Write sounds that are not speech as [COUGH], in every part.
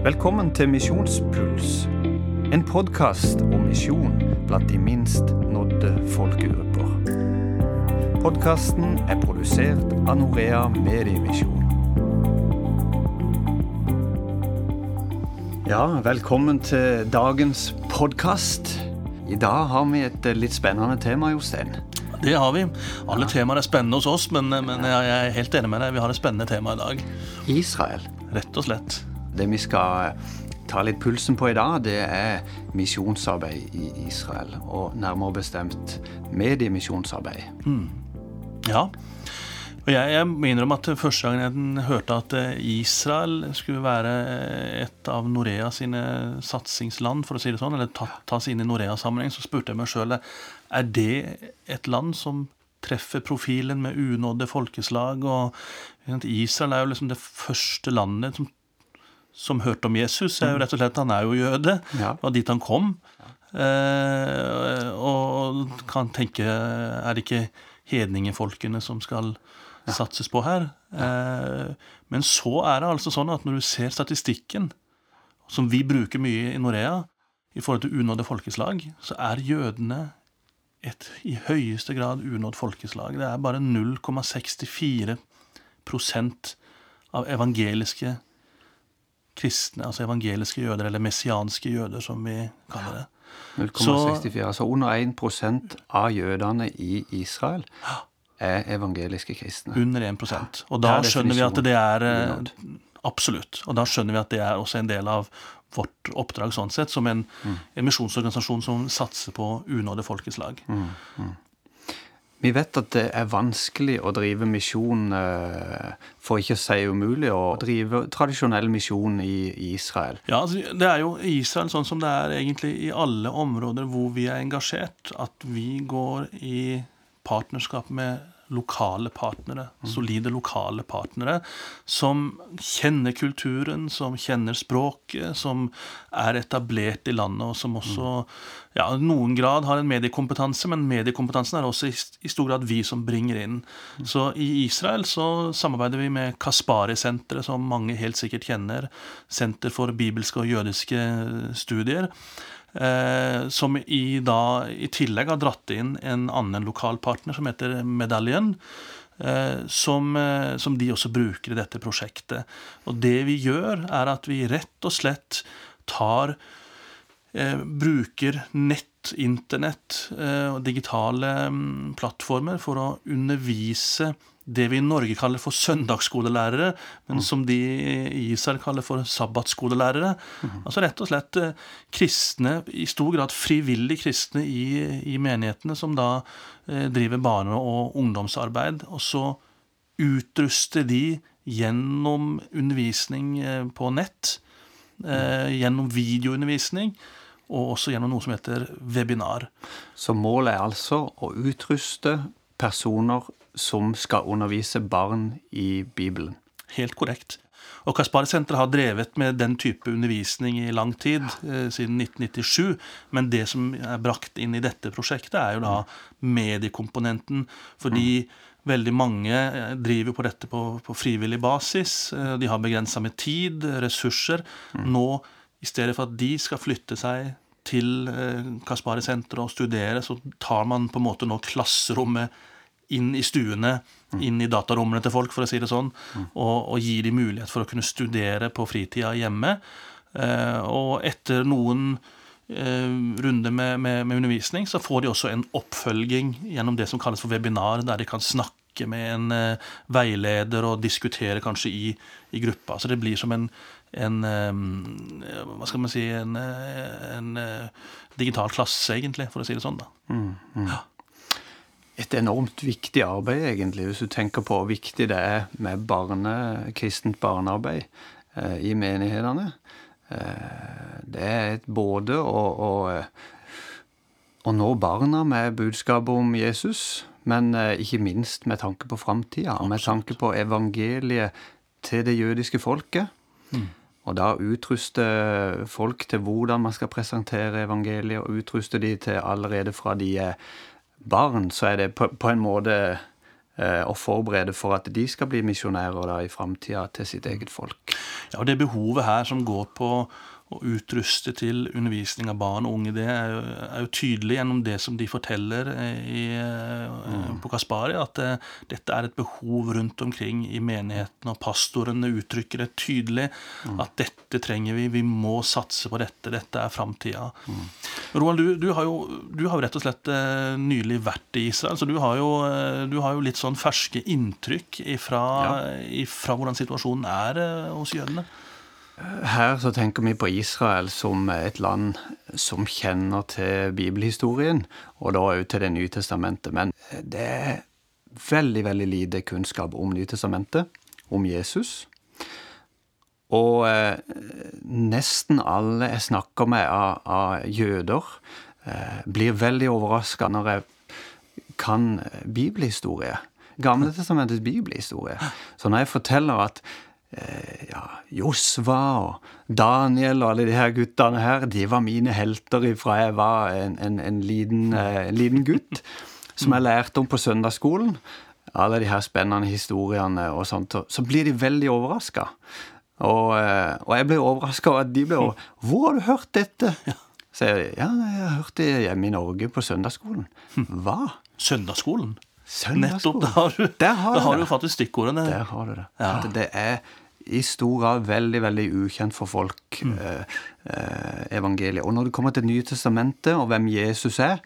Velkommen til Misjonspuls, en podkast om misjon blant de minst nådde folkegrupper. Podkasten er produsert av Norea Mediemisjon. Ja, velkommen til dagens podkast. I dag har vi et eh, litt spennende tema, Jostein. Det har vi. Alle temaer er spennende hos oss, men, men jeg er helt enig med deg. Vi har et spennende tema i dag. Israel. Rett og slett. Det vi skal ta litt pulsen på i dag, det er misjonsarbeid i Israel. Og nærmere bestemt mediemisjonsarbeid. Ja. Og jeg, jeg må innrømme at første gangen jeg hørte at eh, Israel skulle være et av Norea sine satsingsland, for å si det sånn, eller tas inn i Norea-sammenheng, så spurte jeg meg sjøl er det et land som treffer profilen med unådde folkeslag. og Israel er jo liksom det første landet som, som hørte om Jesus. er jo rett og slett, Han er jo jøde. Ja. Og dit han kom. Eh, og kan tenke Er det ikke hedningefolkene som skal satses på her? Eh, men så er det altså sånn at når du ser statistikken, som vi bruker mye i Norea, i forhold til unådde folkeslag, så er jødene et i høyeste grad unådd folkeslag. Det er bare 0,64% av evangeliske kristne, altså evangeliske jøder, eller messianske jøder, som vi kaller det. 0,64. Altså under 1% av jødene i Israel er evangeliske kristne. Under 1 Og da er skjønner vi at det er eh. Absolutt. Og da skjønner vi at det er også en del av vårt oppdrag sånn sett, som en, Mm. en misjonsorganisasjon som satser på unådde folkeslag. Mm. Vi vet at det er vanskelig å drive misjon, eh, for ikke å si umulig, å drive tradisjonell misjon i Israel. Ja, altså, Det er jo i Israel sånn som det er egentlig i alle områder hvor vi er engasjert, at vi går i partnerskap med lokale partnere, solide lokale partnere, som kjenner kulturen, som kjenner språket, som er etablert i landet, og som også ja, i noen grad har en mediekompetanse, men mediekompetansen er også i, stor grad vi som bringer inn. Så i Israel så samarbeider vi med Kaspari-senteret, som mange helt sikkert kjenner. Senter for bibelske og jødiske studier. Eh, som i, da, i tillegg har dratt inn en annen lokal partner som heter Medaljen. Eh, som, eh, som de også bruker i dette prosjektet. Og det vi gjør, er at vi rett og slett tar eh, bruker nett, internett eh, og digitale mm, plattformer for å undervise det vi i Norge kaller for søndagsskolelærere, men som de i Israel kaller for sabbatsskolelærere. Altså rett og slett eh, kristne, i stor grad frivillige kristne i, i menighetene, som da eh, driver barne- og ungdomsarbeid. Og så utruster de gjennom undervisning eh, på nett, eh, gjennom videoundervisning, og også gjennom noe som heter webinar. Så målet er altså å utruste personer som skal undervise barn i Bibelen. Helt korrekt. Og Kaspari-senteret har drevet med den type undervisning i lang tid, eh, siden 1997. Men det som er brakt inn i dette prosjektet, er jo da mediekomponenten. Fordi veldig mange eh, driver på dette på, på frivillig basis. Eh, De har begrensa med tid, ressurser. Nå, i stedet for at de skal flytte seg til eh, Kaspari-senteret og studere, så tar man på en måte nå klasserommet inn i stuene, inn i datarommene til folk, for å si det sånn, og, og gir dem mulighet for å kunne studere på fritida hjemme. Eh, og etter noen eh, runder med, med, med undervisning, så får de også en oppfølging gjennom det som kalles for webinar, der de kan snakke med en eh, veileder og diskutere kanskje i, i gruppa. Så det blir som en, en hva skal man si, en, en eh, digital klasse, egentlig, for å si det sånn. da. Et enormt viktig arbeid, egentlig, hvis du tenker på hvor viktig det er med barne, kristent barnearbeid eh, i menighetene. Eh, det er et både å, å, eh, å nå barna med budskapet om Jesus, men eh, ikke minst med tanke på framtida. Med tanke på evangeliet til det jødiske folket. Og da utruste folk til hvordan man skal presentere evangeliet, og utruste de til allerede fra de er barn, så er det på, på en måte eh, å forberede for at de skal bli misjonærer da i framtida til sitt eget folk. Ja, og det behovet her som går på å utruste til undervisning av barn og unge, det er jo, er jo tydelig gjennom det som de forteller eh, i, mm. på Kaspari, at det, dette er et behov rundt omkring i menigheten, og pastorene uttrykker det tydelig mm. at dette trenger vi, vi må satse på dette, dette er framtida. Mm. Roald, du, du, har jo, du har rett og slett nylig vært i Israel, så du har jo, du har jo litt sånn ferske inntrykk ifra, ja. ifra hvordan situasjonen er hos jødene. Her så tenker vi på Israel som et land som kjenner til bibelhistorien, og da òg til Det nye testamentet. Men det er veldig, veldig lite kunnskap om Nytestamentet, om Jesus. Og eh, nesten alle jeg snakker med av, av jøder, eh, blir veldig overraska når jeg kan bibelhistorie. Gamle testamentets bibelhistorie. Så når jeg forteller at ja, Josva og Daniel og alle de her guttene her, de var mine helter ifra jeg var en, en, en liten, eh, liten, gutt. Som jeg lærte om på søndagsskolen. Alle de her spennende historiene og sånt. Så blir de veldig overraska. Og, eh, og, jeg ble overraska over at de ble over, [LAUGHS] Hvor har du hørt dette? Så jeg ja, jeg har hørt det hjemme i Norge på søndagsskolen. [LAUGHS] Hva? Søndagsskolen? Nettopp. Da har du, Der har, har du faktisk stikkordene. Der har du det. Ja. Det er i stor grad veldig veldig ukjent for folk, mm. eh, eh, evangeliet. Og når det kommer til Nye testamentet og hvem Jesus er,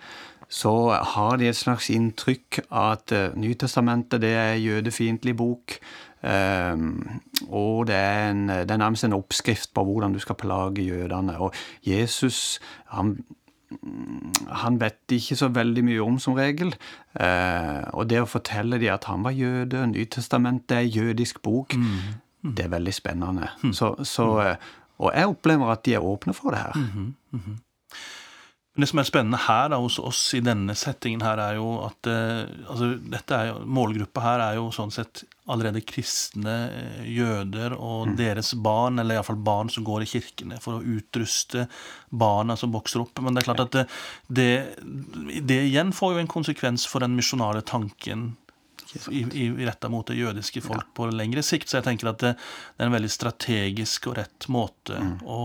så har de et slags inntrykk av at uh, Nytestamentet det er jødefiendtlig bok. Um, og det er, en, det er nærmest en oppskrift på hvordan du skal plage jødene. Og Jesus han han vet ikke så veldig mye om, som regel. Eh, og det å fortelle dem at han var jøde, Nytestamentet er jødisk bok, mm. det er veldig spennende. Mm. Så, så, eh, og jeg opplever at de er åpne for det her. Mm Det som er spennende her da, hos oss i denne settingen, her er jo at eh, altså, dette er jo, Målgruppa her er jo sånn sett allerede kristne eh, jøder og mm. deres barn, eller iallfall barn som går i kirkene, for å utruste barna som vokser opp. Men det er klart at det, det, det igjen får jo en konsekvens for den misjonale tanken retta mot det jødiske folk på lengre sikt. Så jeg tenker at det, det, er en veldig strategisk og rett måte mm. å,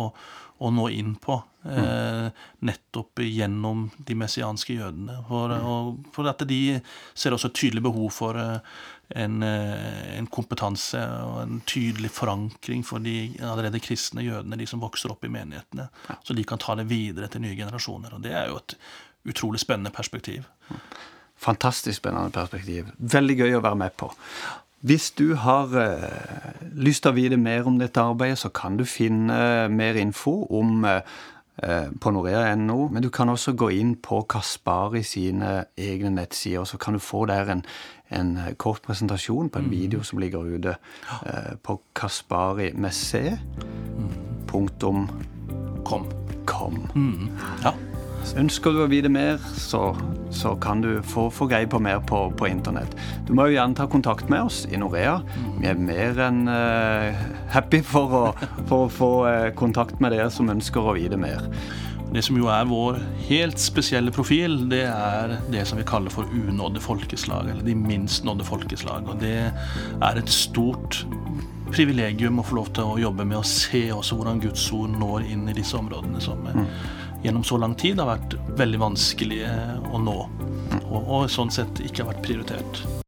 å, nå inn på. Mm. Eh, nettopp gjennom de messianske jødene. For, mm. og, for at de ser også et tydelig behov for eh, en, eh, en, kompetanse og en tydelig forankring for de allerede kristne jødene, de som vokser opp i menighetene. Så de kan ta det videre til nye generasjoner. Og det er jo et utrolig spennende perspektiv. Fantastisk spennende perspektiv. Veldig gøy å være med på. Hvis du har eh, lyst til å vite mer om dette arbeidet, så kan du finne mer info om eh, på norea.no. Men du kan også gå inn på Kaspari sine egne nettsider, så kan du få der en, en kort presentasjon på en mm. video som ligger ute eh, på Kaspari med C. Punktum kom. kom. Mm. Ja. Ønsker du å vite mer, så, så kan du få, få greie på mer på, på, internett. Du må jo gjerne ta kontakt med oss i Norea. Vi er mer enn uh, happy for å, for å få uh, kontakt med dere som ønsker å vite mer. Det som jo er vår helt spesielle profil, det er det som vi kaller for unådde folkeslag, eller de minst nådde folkeslag. Og det er et stort privilegium å få lov til å jobbe med å se også hvordan Guds ord når inn i disse områdene som mm. Gjennom så lang tid har vært veldig vanskelige å nå, og, og sånn sett ikke har vært prioritert.